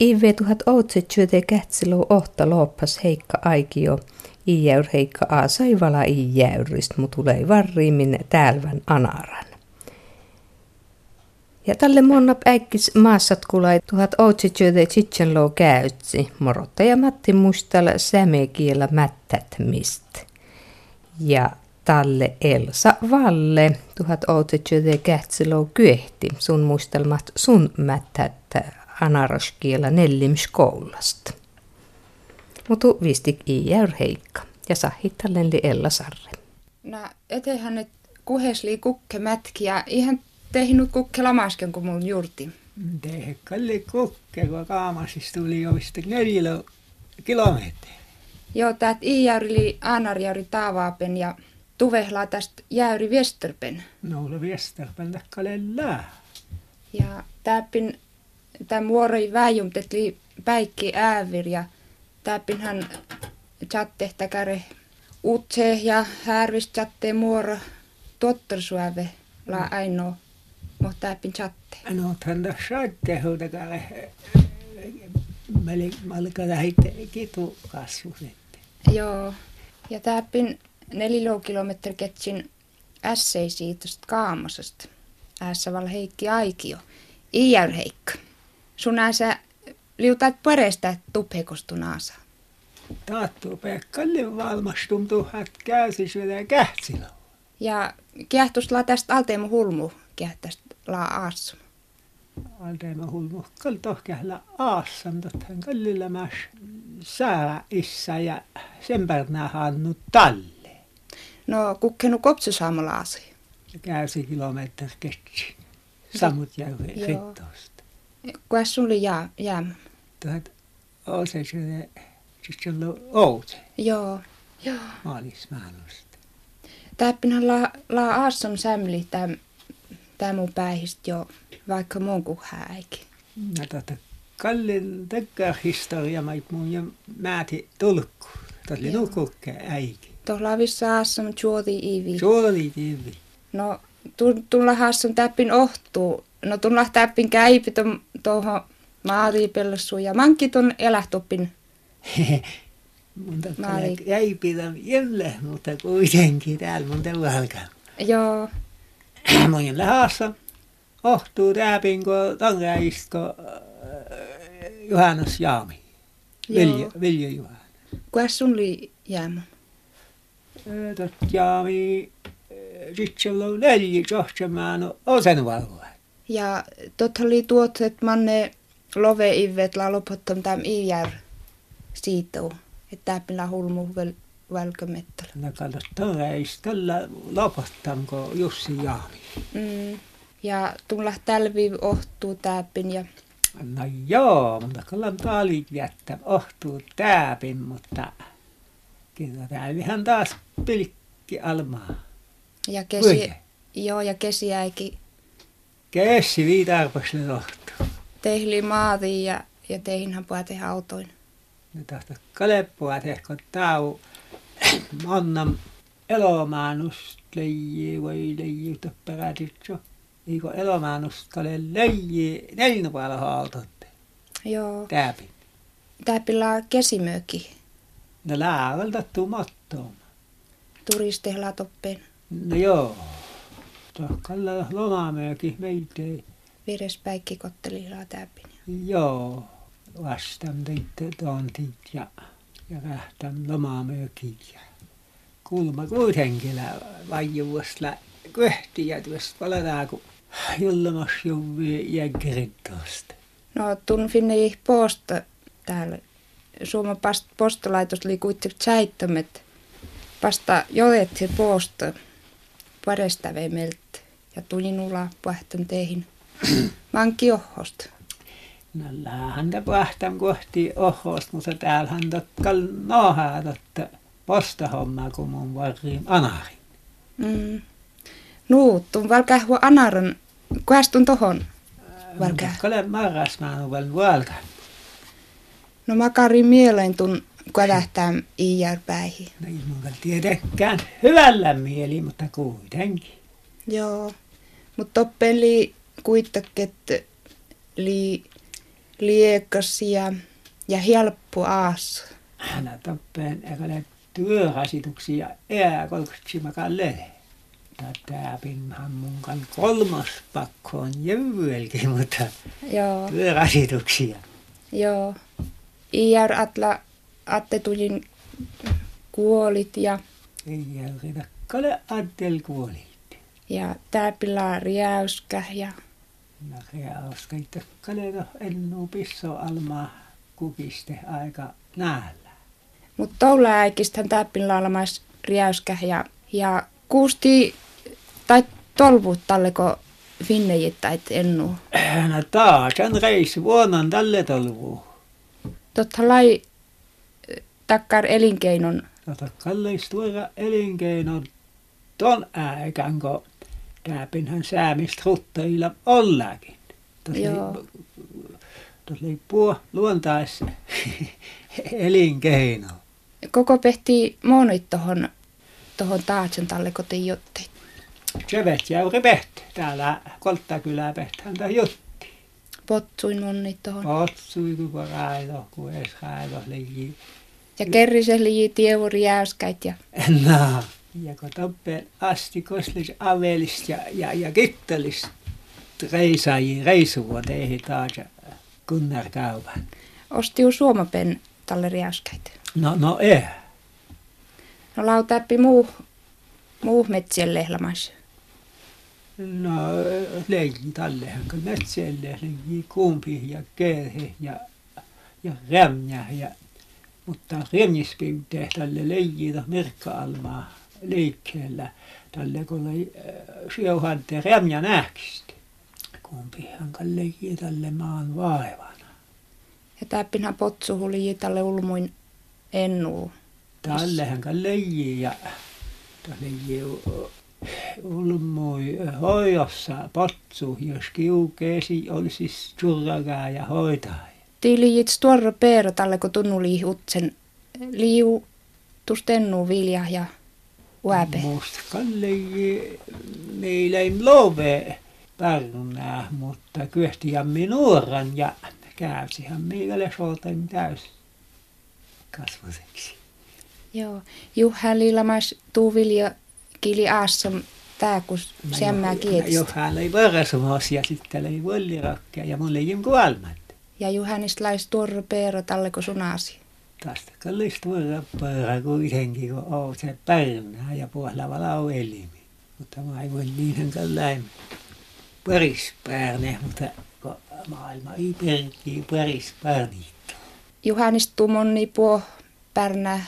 Ive tuhat ootsetsyöte kätsilou ohta loppas heikka aikio. Iäyr heikka a saivala iäyrist, mu tulee varriimin täälvän anaran. Ja tälle monna äikkis maassat kulai tuhat ootsetsyöte tsitsenlou käytsi. Morottaja Matti muistella sämekielä mättätmist. Ja talle Elsa Valle, tuhat ootsetsyöte kätsilou kyehti. Sun muistelmat sun mättät anaraskiela nellimskoulasta. Mutu vistik i jäyr heikka ja sahittallen Ella Sarre. No etehän nyt kuhesli kukke mätki ja ihan tehnyt kukke lamasken kuin mun juurti. Tehe kalli kukke, kun kaamasis tuli jo vista neljä kilometriä. Joo, täät i-jäyri aanarjäyri taavaapen ja tuvehlaa tästä jäyri Westerpen. No, oli Westerpen takkalle Ja täppin tämä muoroi väijumtetli päikki äävir ja täppinhän chatte täkäre utse ja härvis chatte muoro tottersuave la mm. aino mo täppin chatte. No tanda chatte huutakale malka lähitte kitu kasvu sitten. Joo. Ja täppin nelilo kilometri ketsin ässei siitä kaamasesta. Ässä heikki aikio. Iär heikka sun sä liutat paresta tuphekostunaasa. Taattu pekkalle valmastum tuhat käsi syödä kähtsillä. Ja la tästä alteemu hulmu kähtästä la aassu. Alteemu hulmu kaltoh kählä aassam tothan kallilla mäs sää issa ja sen pärnää hannu talle. No kukkenu kopsu saamalaasi. Käsi kilometri ketsi. Samut ja fittosta. Kuka sulle jää, jää? Tuhat ose se, se on oute. Joo, joo. Maalismaanusta. Täppinhän la, la aassam sämli täm, täm mun päihist jo, vaikka mun kuin häikin. No tota, kallin tekkaa historia, mä mun jo määti tulkku. Tuolla oli nukukke äiki. Tuolla vissa aassam juoti ivi. Juoti ivi. No, tulla aassam täppin ohtuu no tuon lähtääppin käypi tuohon maariipellassuun ja manki tuon elähtoppin. Mutta käypi jälle, mutta kuitenkin täällä mun alkaa. Joo. Mun lähassa ohtuu rääpin, kun tangaistko äh, Juhannus Jaami. Vilja, Vilja Juhannus. Kuka sun oli jäämä? Tot Jaami, sitten on neljä johtamaan osenvalvoa. Ja tot oli tuot, että manne love ivet la lopottom tam iär siitou. Että täpillä hulmu vel, välkömettällä. No kallas toreis tällä lopottam ko Jussi Jaami. Mm. Ja tulla tälvi ohtuu täpin ja No joo, mutta kallan taalit jättä ohtuu täpin, mutta kyllä täällähän taas pilkki almaa. Ja kesi, joo, ja kesiäikin Käsi viitarpas ne tohtuu. Tehli maati ja, ja teihinhän puhua tehdä autoin. Ne tahto kaleppoa tehkö tau monnam elomaanust leiji vai leiji topperätitso. Eikö elomaanust kale leiji nelinupalla haaltotte. Joo. Täpin. Täpillä kesimöki. No läävältä tuu mattoon. Turistehla toppeen. No joo. Kalla lomamööki meitä ei. Vires päikki kotteli täpin. Joo, vastaan teitte tontit ja, ja lähtän lomamöökit ja kulma kuitenkin köhti ja tuosta palataan kun julmas juvi ja tuosta. No tun finne posta täällä. Suomen postolaitos oli kuitenkin säittömet. Pasta jolet se posta paresta meiltä ja tulin ulla pahtun teihin vanki ohosta. No häntä pahtan kohti ohosta, mutta täällä häntä nohaa totta postahommaa kun mun varriin anarin. Mm. No, tuon valkähua anaran, kuhastun tohon valkäh? Kale marras mä oon vielä No makari mieleen tun kälähtää iijärpäihin. No ei mun tiedäkään hyvällä mieli, mutta kuitenkin. Joo, mutta toppen li kuittaket li liekas ja, ja helppo aas. Hän tappeen eikä työrasituksia ää kolkutsi makaan lele. Tätä pinhan munkan kolmas pakko on jyvyelkin, mutta Joo, työrasituksia. joo. Iär atla attetujin kuolit ja, Ei jäyritä kale antel kuoli. Ja täpillä riäyskä ja No reauska itse kalero ennu pisso alma kukiste aika näällä. Mutta tuolla äikistä täppin laalamais riäyskä ja, ja kuusti tai tolvuut talleko finnejit tai ennu. No taas on reis vuonan tälle tolvu. Totta lai eh, takkar elinkeinon. Tota kalleis tuoda elinkeinon ton äikän, kun täpinhän säämistä rutteilla ollakin. Joo. Tuossa liippuu luontais elinkeino. Koko pehti monit tohon, tohon taatsen talle kotiin jotti. Sevet jäuri pehti. Täällä Kolttakylä pehtään tämä jutti. Potsuin monit tohon. Otsui kun railo, kun edes railo liii. Ja kerrisen lii tievu riäyskäit ja No, ja kun toppeen asti koslis avelist ja, ja, ja kittelist reisaajiin reisua teihin taas kunnar kaupan. ostiu suomapen talle riäyskäit. No, no ei. No lautäppi muu, muu metsien lehlamais. No, leiji tallehan, kun metselle leiji kumpi ja kerhe ja, ja rämjä ja mutta remjispyyteen tälle leijitä merkka-almaa liikkeellä tälle kun oli sieuhante rämjä nähkistä. Kumpihan leiji tälle maan vaivana. Ja täppinhän potsu lii talle ulmuin ennuu. Tallehan leiji ja leiji ulmui hoidossa potsu, jos kiukeesi olisi siis churragaa ja hoitaa. Tiilijit tuorro peero talle kun tunnu lii utsen liu tustennu vilja ja uäpe. Musta kalleji meillä ei love pärnää, mutta kyhtiämme nuoran ja käysihän meillä soltain täys kasvuseksi. Joo. Juhä liilamais tuu vilja kili aassam tää kun semmää kietstä. Johan ei varasumas ja sitten ei vollirakkia ja mulle ei kuolmat. Ja Juhanista lais tuorro peero talle kun sunasi. Tästä kallis tuoda pöydä kuitenkin, kun on se pärnää ja puolella on elimi. Mutta mä ei voi niinhän kalläin paris pärne, mutta kun maailma ei perkii paris pärniittä. Juhanista tuu monni puo pärnä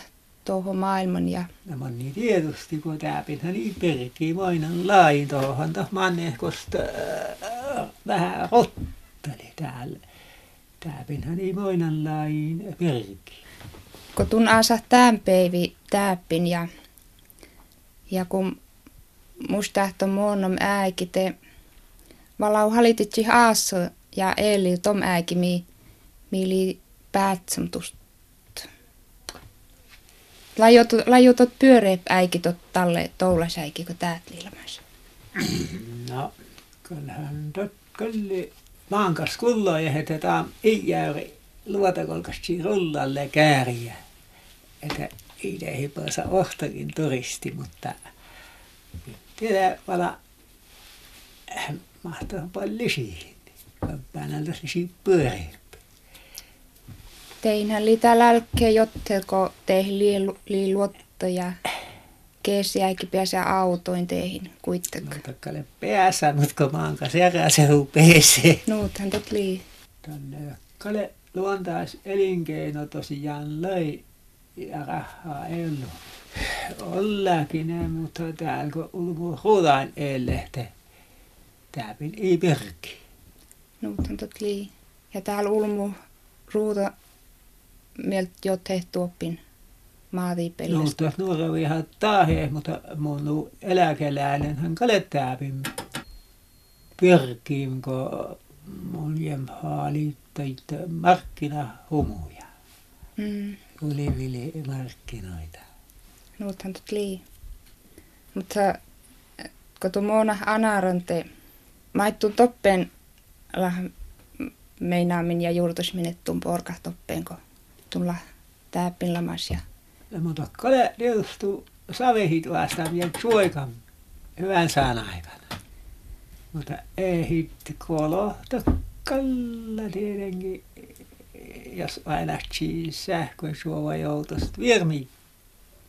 tuohon maailman ja Ja moni tietysti, kun täpinhän ei perkii mainan lain tuohon, tuohon mannehkosta äh, vähän rotteli täällä. Täpinhän ei mainan lain perkii. Kun tun asa tämän peivi täppin ja, ja kun musta on muonnom äiki te valau halititsi aassa ja eli tom äiki mi mili päätsamtust. Lajutot pyöreä äiki tot talle toulasäiki, kun täät liilamas. No, kyllähän tot kyllä maankas kulloa ja hetetään iäyri luotakolkasti rullalle kääriä. Että itse hipansa ohtakin turisti, mutta tiedä vala mahtaa paljon lisiin. Päänältä lisi pyöreämpi. Teinhän liitä lälkkeä jotteko teihin liiluotto ja keesiäkin pääsee autoin teihin No kuitenkaan. takkale päässä, mutta kun maankas järäsehu pesee. Nuuthan tot lii. Tänne kale luontais elinkeino tosiaan löi ja rahaa ei ollut. Ollakin ne, mutta täällä kun ulmu ruudain eellehte, täpin ei perki. Nuuthan tot lii. Ja täällä ulmu ruuta mieltä jo tehty oppin maatiipelissä. No, tuossa nuora ihan taahe, mutta mun eläkeläinen hän kale täpin perkiin, kun mun jemhaali teit markkinahumuja. Mm. Olivili markkinoita. Nuuthan tot lii. Mutta kun tuo muona anarante, maittun toppen meinaamin ja juurtusminet tuun porkahtoppeen, kun tulla täppin lamas ja No, mutta kale tietysti savehit vastaan vielä suoikan hyvän sään aikana. Mutta ei hitti kolohta kalla tietenkin, jos aina sähkö suova joutuisi virmi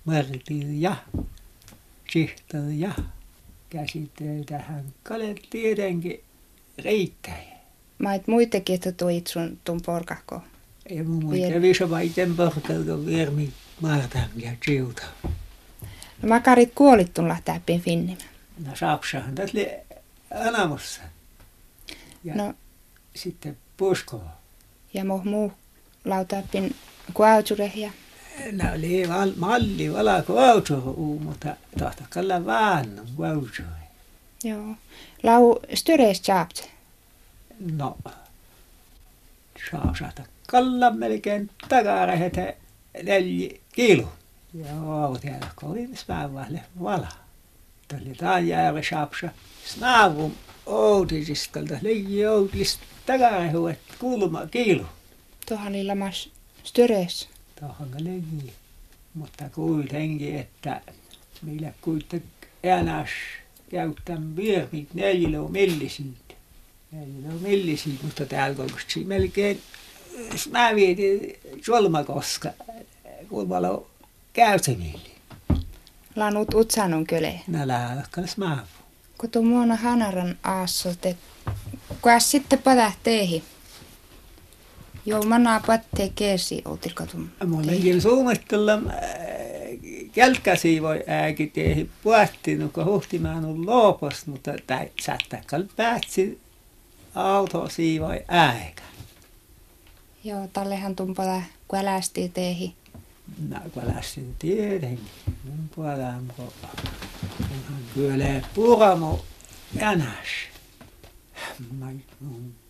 märtiin ja sihtoon ja käsiteltähän kale tietenkin riittää. mä et muitakin, että tuit sun tuun porkahko. Ei mun muita viso vaiten porkalta virmi maartan ja chiuta. No makarit kuolit tulla täppin finnimä. No saapsahan tässä oli anamussa. Ja No sitten puskoa. ja muu muu lautappin kuautsure ja No oli val, malli valako auto, mutta tahtakalla vaan auto. joo. Lau styrees chaapt. No, saa saada kalla melkein takarehetä neljä kilo. Joo, täällä kovimis päivälle vala. Tuli taan jäävä saapsa. Snaavun outisiskalta leijä outis takarehuet kulma kilo. Tuohan oli lamas. Tuohon leijä. Mutta kuitenkin, että meillä kuitenkin enäs käyttän virmit neljä millisiit. Neljä millisiit, mutta täällä kolkusti melkein mä vietin Solmakoska, kulmalla käytäville. Lanut utsanun köle. Nää lähdökkäs mä. Kun tuon muona hanaran aassot, et kuas sitten patähteihin. Joo, manaa pattee keesi, outilko tuon. Mullakin suunnitella kälkäsi voi ääki teihin puhuttiin, kun huhtimaan on loopos, mutta tai sättäkäl päätsi auto siivoi ääkä. Joo, tallehan tumpala kuälästi teihin. No, kun lähsin tietenkin. Mun puolaan, kun kunhan kyllä puramo jänäs. Mä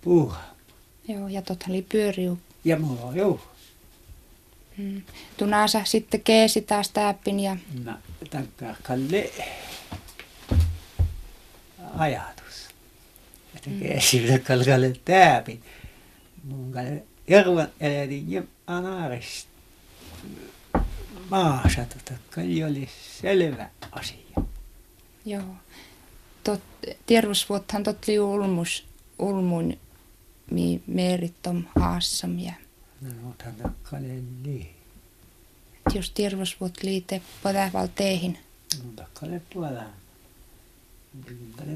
puha. Joo, ja totta oli pyöriu. Ja mulla on juu. Mm. Tunaasa sitten keesi taas täppin ja No, takkaakalle ajatus. Että keesillä kalkalle tääpin. Mun kalle Järvan elätin ja anarist maassa, tota, kalli oli selvä asia. joo. Tot, tiervusvuothan totli ulmus, ulmun mi merittom haassam ja No, niin. jos tiervusvuot liite potäval teihin. No. Kalle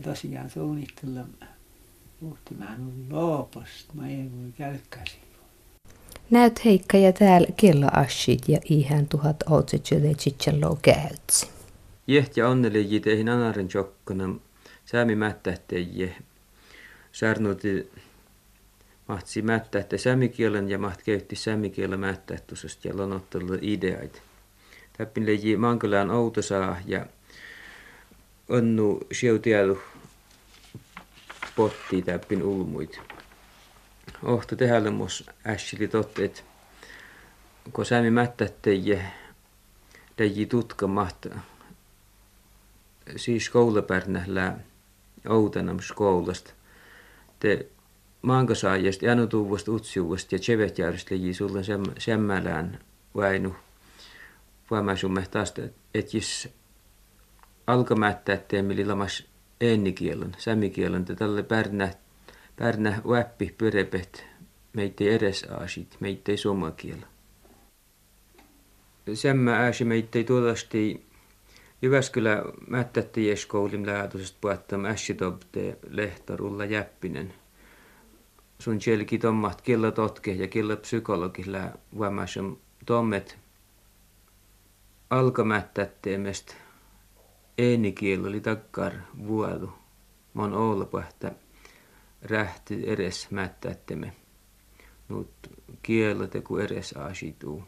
tosiaan suunnitella Uhtimaan on looposta, mä en voi kälkkäsi. Näyt Heikka ja täällä kello ashit ja ihan tuhat otsetsjöde tsitsenlo käytsi. Jeht ja onneli teihin anaren jokkona säämi mättähteje. Särnuti mahtsi mättähte sämikielen ja maht käytti sämikielen mättähtusesta ja lonottelu ideait. Täppin leiji mankylään outosaa ja onnu siutielu potti täppin ulmuit. Ohto tehälle mus ässili että kun sämi mättähteje leiji tutka mahtaa siis koulapärnählää outanam skoulasta. Te maankasaajasta, janutuvasta, utsiuvasta ja tsevetjärjestä leji sulle semmälään väinu vaimasumme taas, että jos alkamättä, ettei mili lamas ennikielon, sämikielon, että tälle pärnä, pärnä väppi pyrepet meitä edes aasit, meitä ei suomakielä. Semmä ääsi meitä ei tuolasti Jyväskylä mättättäjäskoulin läätusesta puhuttam ässitobte lehtorulla jäppinen. Sun sielläkin tommat killa totke ja killa psykologilla vuomasum tommet alkamättätteemestä äänikielo oli takkar vuodu. Mon olpahta rähti eres mättätteme. Nut kielo teku eres aasituu.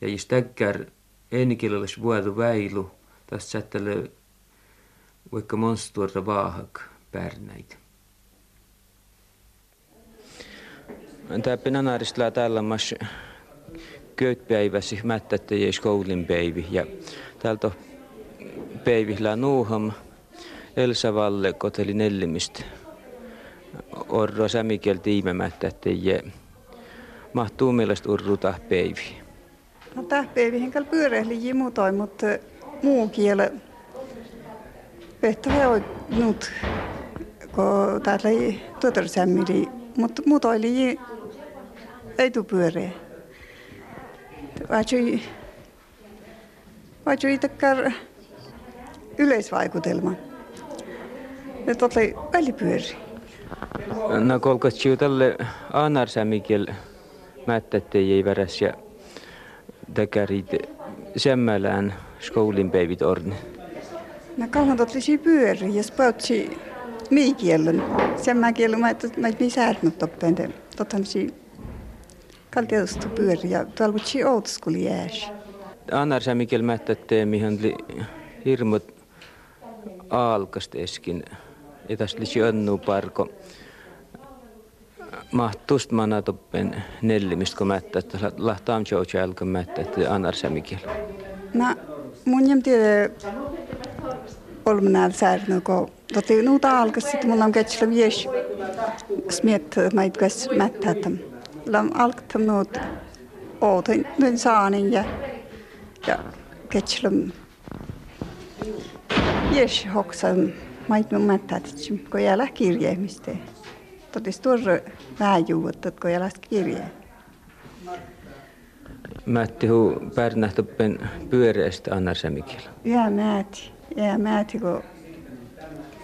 Ja jos takkar äänikielo olisi vuodu väilu, tästä sättäle vaikka monstuorta vaahak pärnäitä. Täppin anaristella tällä mas köytpäiväsi mättättäjä koulin päivi ja täältä päivillä nuuham Elsa Valle koteli nellimistä orro samikiel tiimemättä, että mahtuu mielestä urruta päivi. No päivi henkal pyörähli jimutoi, mutta muu kiele Pehtä on nyt, kun täällä ei tuotorsämmili, mutta oli ei tuu pyöreä. Vaitsui, vaitsui takkar yleisvaikutelma. Että oli välipyöri. No kolkas tälle aanarsämikiel mättätte ei väräs ja täkärit semmälään skoulin päivit orni. No kauan totlisi pyöri ja spautsi miikielön. Semmä kielä mä et mä et mi säädnyt toppen. Totan kaltiostu pyöri ja tuolla kutsi outoskuli jääs. Aanarsämikiel mättätte mihin li hirmut aalkasteskin. Etäs li önnu parko mahtust mana toppen nellimistä kun mättä, että lahtaam joutsa alka mättä, että anarsämikiel. No, mun jäm tiedä olmenääl särnu, kun totti nuuta alkas, sitten mulla on ketsillä vies smiet, mä et käs mättä, että lam alktam nuut ootin nyt saanin ja, ja ketsillä vies hoksan, mä et mun mättä, että kun jäällä kirjeemistä totis tuossa vähäjuutta, kun jalas kirje. Mätti hu pärnähtoppen pyöreästä annarsämikillä. Ja määti, ja määti, kun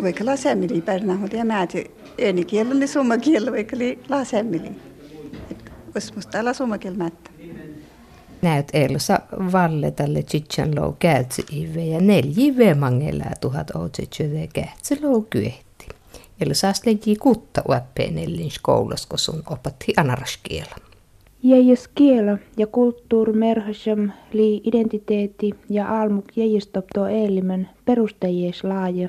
vaikka lasemili pärnähut ja määti eni kielellä niin summa kielellä vaikka li lasemili. Musta älä summa kielellä mättä. Näyt Elsa Valle tälle Chichan lou käytsi ive ja neljä vemangella tuhat outsitsjöde käytsi lou kyehti. Eli saas leji kutta uäppeenellin skoulassa, kun sun opatti anaraskiela. Jäijäs kiela ja kulttuur merhasam li identiteetti ja almuk jäijästopto eelimen perustajies laaja.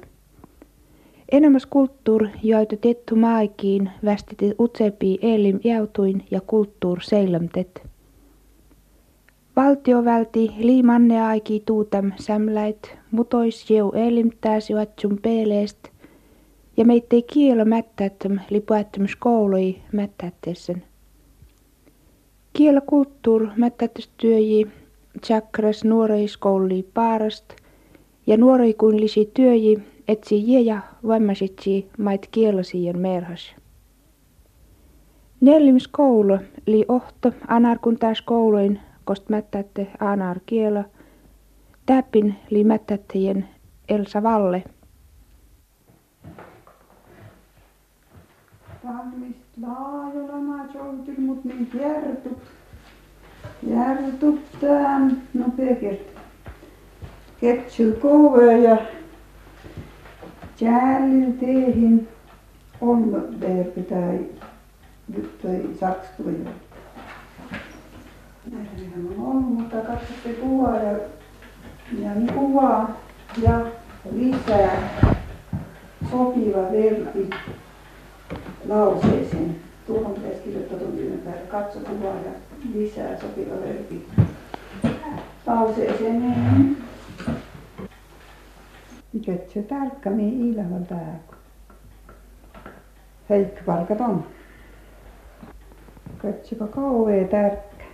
Enemmäs kulttuur joita tettu maikiin västiti utsepi eelim jäutuin ja kulttuur seilamtet. Valtio välti liimanne aiki tuutam sämläit, mutois jeu eelimtääsi vatsum peeleest – ja meitä ei kielo mättättäm lipuättämys koului mättättäisen. Kielo kulttuur mättättästyöji chakras nuoreiskouli paarast ja nuoreikuinlisi työji etsi jeja vammasitsi mait kielosien merhas. Neljäs koulu li ohto anarkuntaas kouluin kost mättätte anar kielo. Täpin li mättättäjien Elsa Valle – Tammist laajolla mä joutin, mut niin. Järtup tän. No pekert. Ketsyl kove ja on verbi tai nyt toi sakstuja. Näinhän on ollut, mutta katsotte kuvaa ja, ja niin kuvaa ja lisää sopiva verbi lauseeseen. Tuohon pitäisi kirjoittaa työn päälle. Katso kuvaa ja lisää sopiva verbi lauseeseen. Niin. igatse tarka meie iilava päeva. Heikki-palgad on. Katsipa kauhean tärkkä.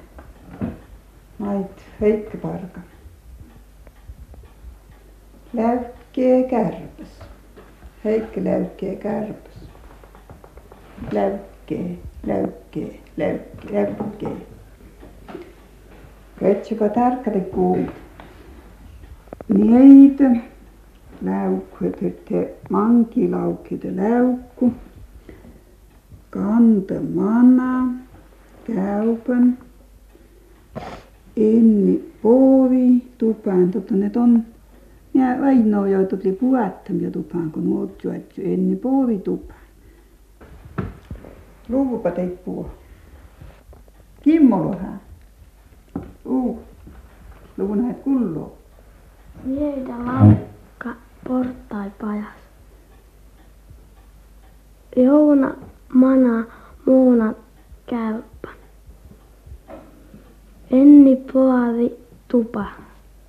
Mait Heikki-palka. Läykkiä kärpäs. Heikki läykkiä kärpäs. Läykkiä, läykkiä, läykkiä, läykkiä. Katsipa tarkka te kuulut. Niitä. Läukku, että mankilaukki läukku. Kanta mana, käypän. Enni povi, tupaan, totta ne on ja ainoa, joita tuli puhuttamia tupaan, kun muut joet enni povi tupaan. Luvupa teit puo. Kimmolohan. Uu. Luvun näet kulloo. Vieitä laukka portai pajas. Jouna mana muuna käyppä. Enni poavi tupa.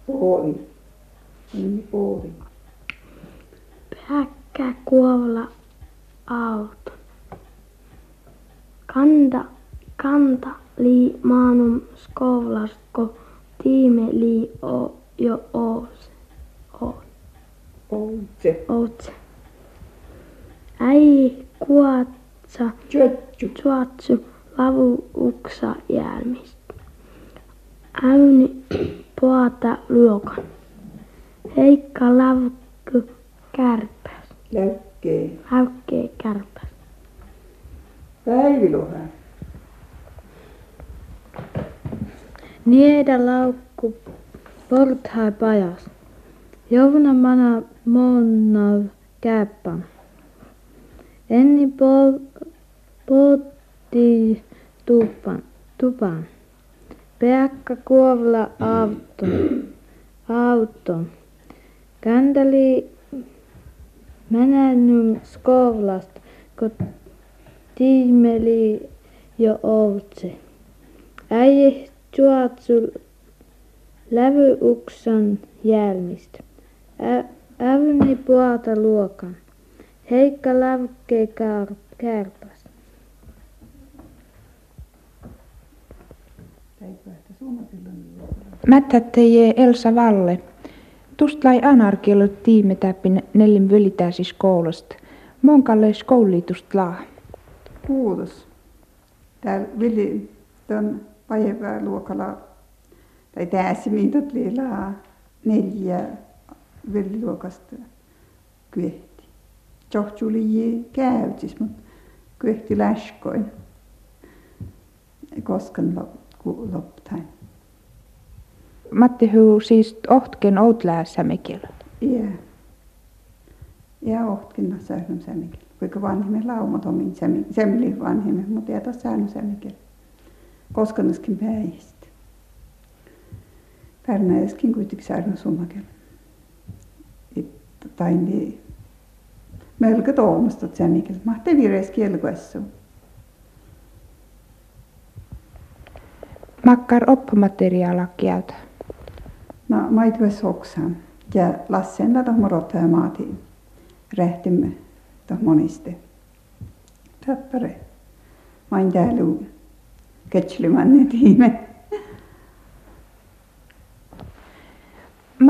Poovi. Enni poovi. Päkkä kuolla auto. kanta, kanta li maanum skovlasko tiime li o, jo oos. Outse. outse. Äi kuotsa Tjötju. Suotsu lavu uksa jälmistä. Äyni poata luokan. Heikka lavkku kärpäs. Läkkee. Läykkee kärpäs. Päivilohän. Niedä laukku porthai pajas. Jouna mana monnav käppan. Enni po, potti tupan, tupan. Peakka kuovla auto. Auto. Kändeli menännym skovlast, kun tiimeli jo outse. Äijä juotsu lävyuksan jälmistä. Ä, ävni puolta luokan. Heikka lävkee kär, kärpäs. Mättättäjä Elsa Valle. Tustlai anarkialla tiime täppin neljän välitäisi koulusta. Monkalle skoulitust laa. Kuutos. Täällä Vili tuon päivää luokalla, tai tässä minä liilaa neljä väljuokasta kyehti. Tjohtjuli käytis, mutta kyehti läskoin. Kosken loptain. Matti huu siis ohtken outlää sämikillä. Joo. Ja ohtken no sähkön sämikillä. Kuinka vanhemmin laumat omin sämilin vanhemmin, mutta ei tos sähkön sämikillä. Koskenuskin päihistä. Pärnäiskin kuitenkin sähkön summakilla. Niin. Melko tuomasta sämikellä. Mahti vireis kielkuessu. Makkar oppimateriaala kieltä. No, mä ei oksan. Ja lassen tätä morottaa ja maati rähtimme tuohon moniste. Tappare. Mä en täällä ketslimanne tiime.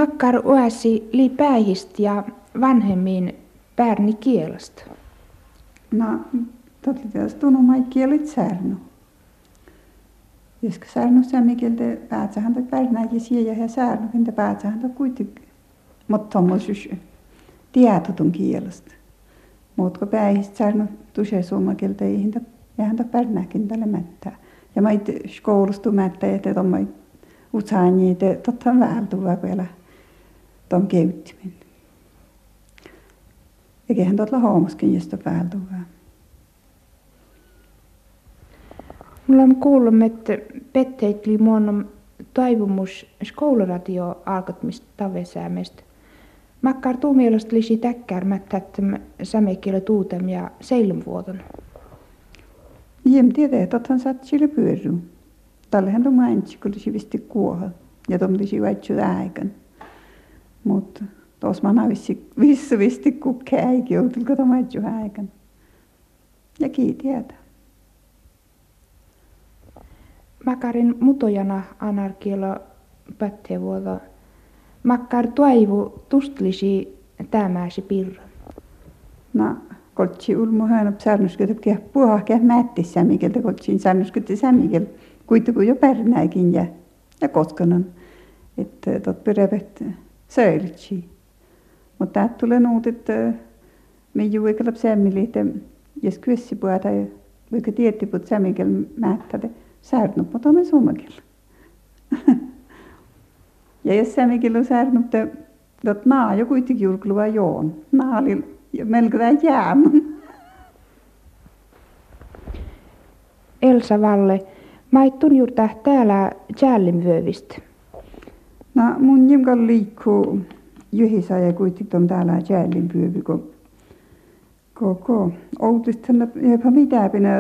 Makkar uäsi li päihist ja vanhemmin pärni kielestä. No, totta tietysti tunnu mä kielit särnu. Joska särnu sämikiltä päätsähän tai pärnääkin siellä ja särnu, kintä päätsähän tai kuitenkin. Mutta tommosus tietotun kielestä. Muut kun päihistä särnu tusee summakilta ei hinta ja häntä pärnääkin tälle mättää. Ja mä itse koulustu mättää, että tommo utsaani, että totta on vähän tuva vielä ton keyttimin. Eiköhän tuolla huomaskin, josta tuvaa. Mulla on kuullut, että petteet li muon toivomus skouluradio alkotmista tavesäämestä. Makkar tuu mielestä lisi täkkärmättä, että sämekielä tuutem ja seilumvuoton. Jem tiedä, että othan saat sille pyöryä. Tallehan tuon mainitsi, kun lisi visti kuoha. Ja tuon lisi vaitsu aikan. Mutta tuossa mä vissi, vissi visti kukkäikin, joutulko tuon vaitsu aikan. Ja kiitiätä. Makarin mutojana anarkialla pättevuolla. Makkar toivu tustlisi tämäsi pirran. No, kotsi ulmo hänä särnyskytä keh puha keh mätti sämikeltä kotsin särnyskytä sämikel. Kuitenkin jo pärnäikin ja, ja koskanan. Että tot pyrevet söylitsi. Mutta täältä tulee nuut, että me juikalla sämmili, että jos puhuta ja vaikka tietty puhut sämikel mättäde särnut, mutta me summakilla. ja jos sämikel on särnut, että naa jo kuitenkin julkluva joon. Naa oli melko vähän. Elsa Valle, mä et tunjurta täällä jällimvyövistä. No mun jimkan liikkuu juhisa ja kuitenkin täällä jällimvyövi, kun koko outista jopa mitä pinä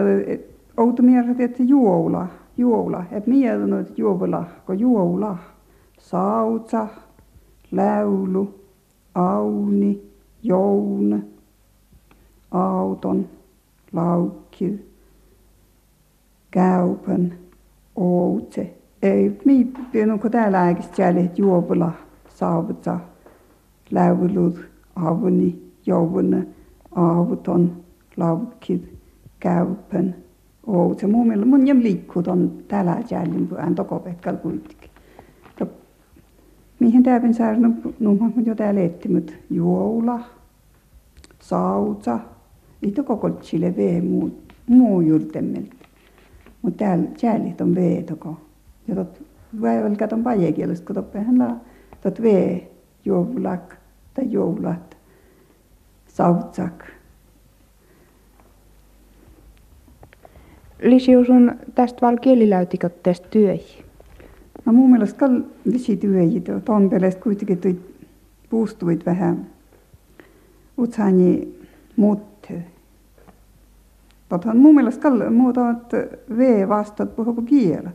outo mieltä että juola juola et mieltä että juola kun juola sautsa läulu auni joun auton laukki käypän, outse. Ei, mi pienu kun täällä aikista jäljellä juopula saavutsa, läyvylut, avuni, jouvuna, aavuton, laukit, käypän, outse. Mun mielestä mun jem liikkuu ton täällä jäljellä, kun hän tokopetkal kuitenkin. Mihin täypin saada, no, no, jo täällä ettimät, juoula, sautsa, ei koko chile vee muu, muu jultemmelta. Mutta täällä täällä on vee toko. Ja katon pajekielessä, kun toppehan la, tot vee joulak tai joulat, sautsak. Lisiusun tästä val kieliläytikot tästä työihin. No mun mielestä kall visi työjit, ton pelest kuitenkin tuli puustuit vähän. Utsani muuttuu. Tothan mun mielestä kall muutamat V vastat puhuko kielä.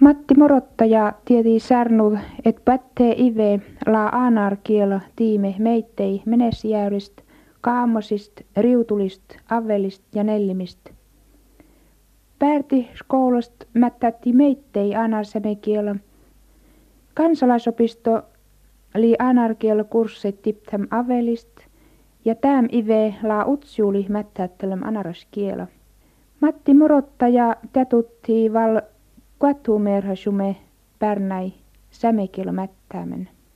Matti Morottaja tieti särnud, et pättee ive la anarkiela tiime meittei menesjäyrist, kaamosist, riutulist, avelist ja nellimist. Päärti skoulast mättätti meittei anarsemekiela. Kansalaisopisto li anarkiela kurssit tiptäm avelist ja täm ive la utsjuli mättättelem anaraskiela. Matti Morottaja tätutti val Kuatumerhasume pärnäi sämekielo mättäämen.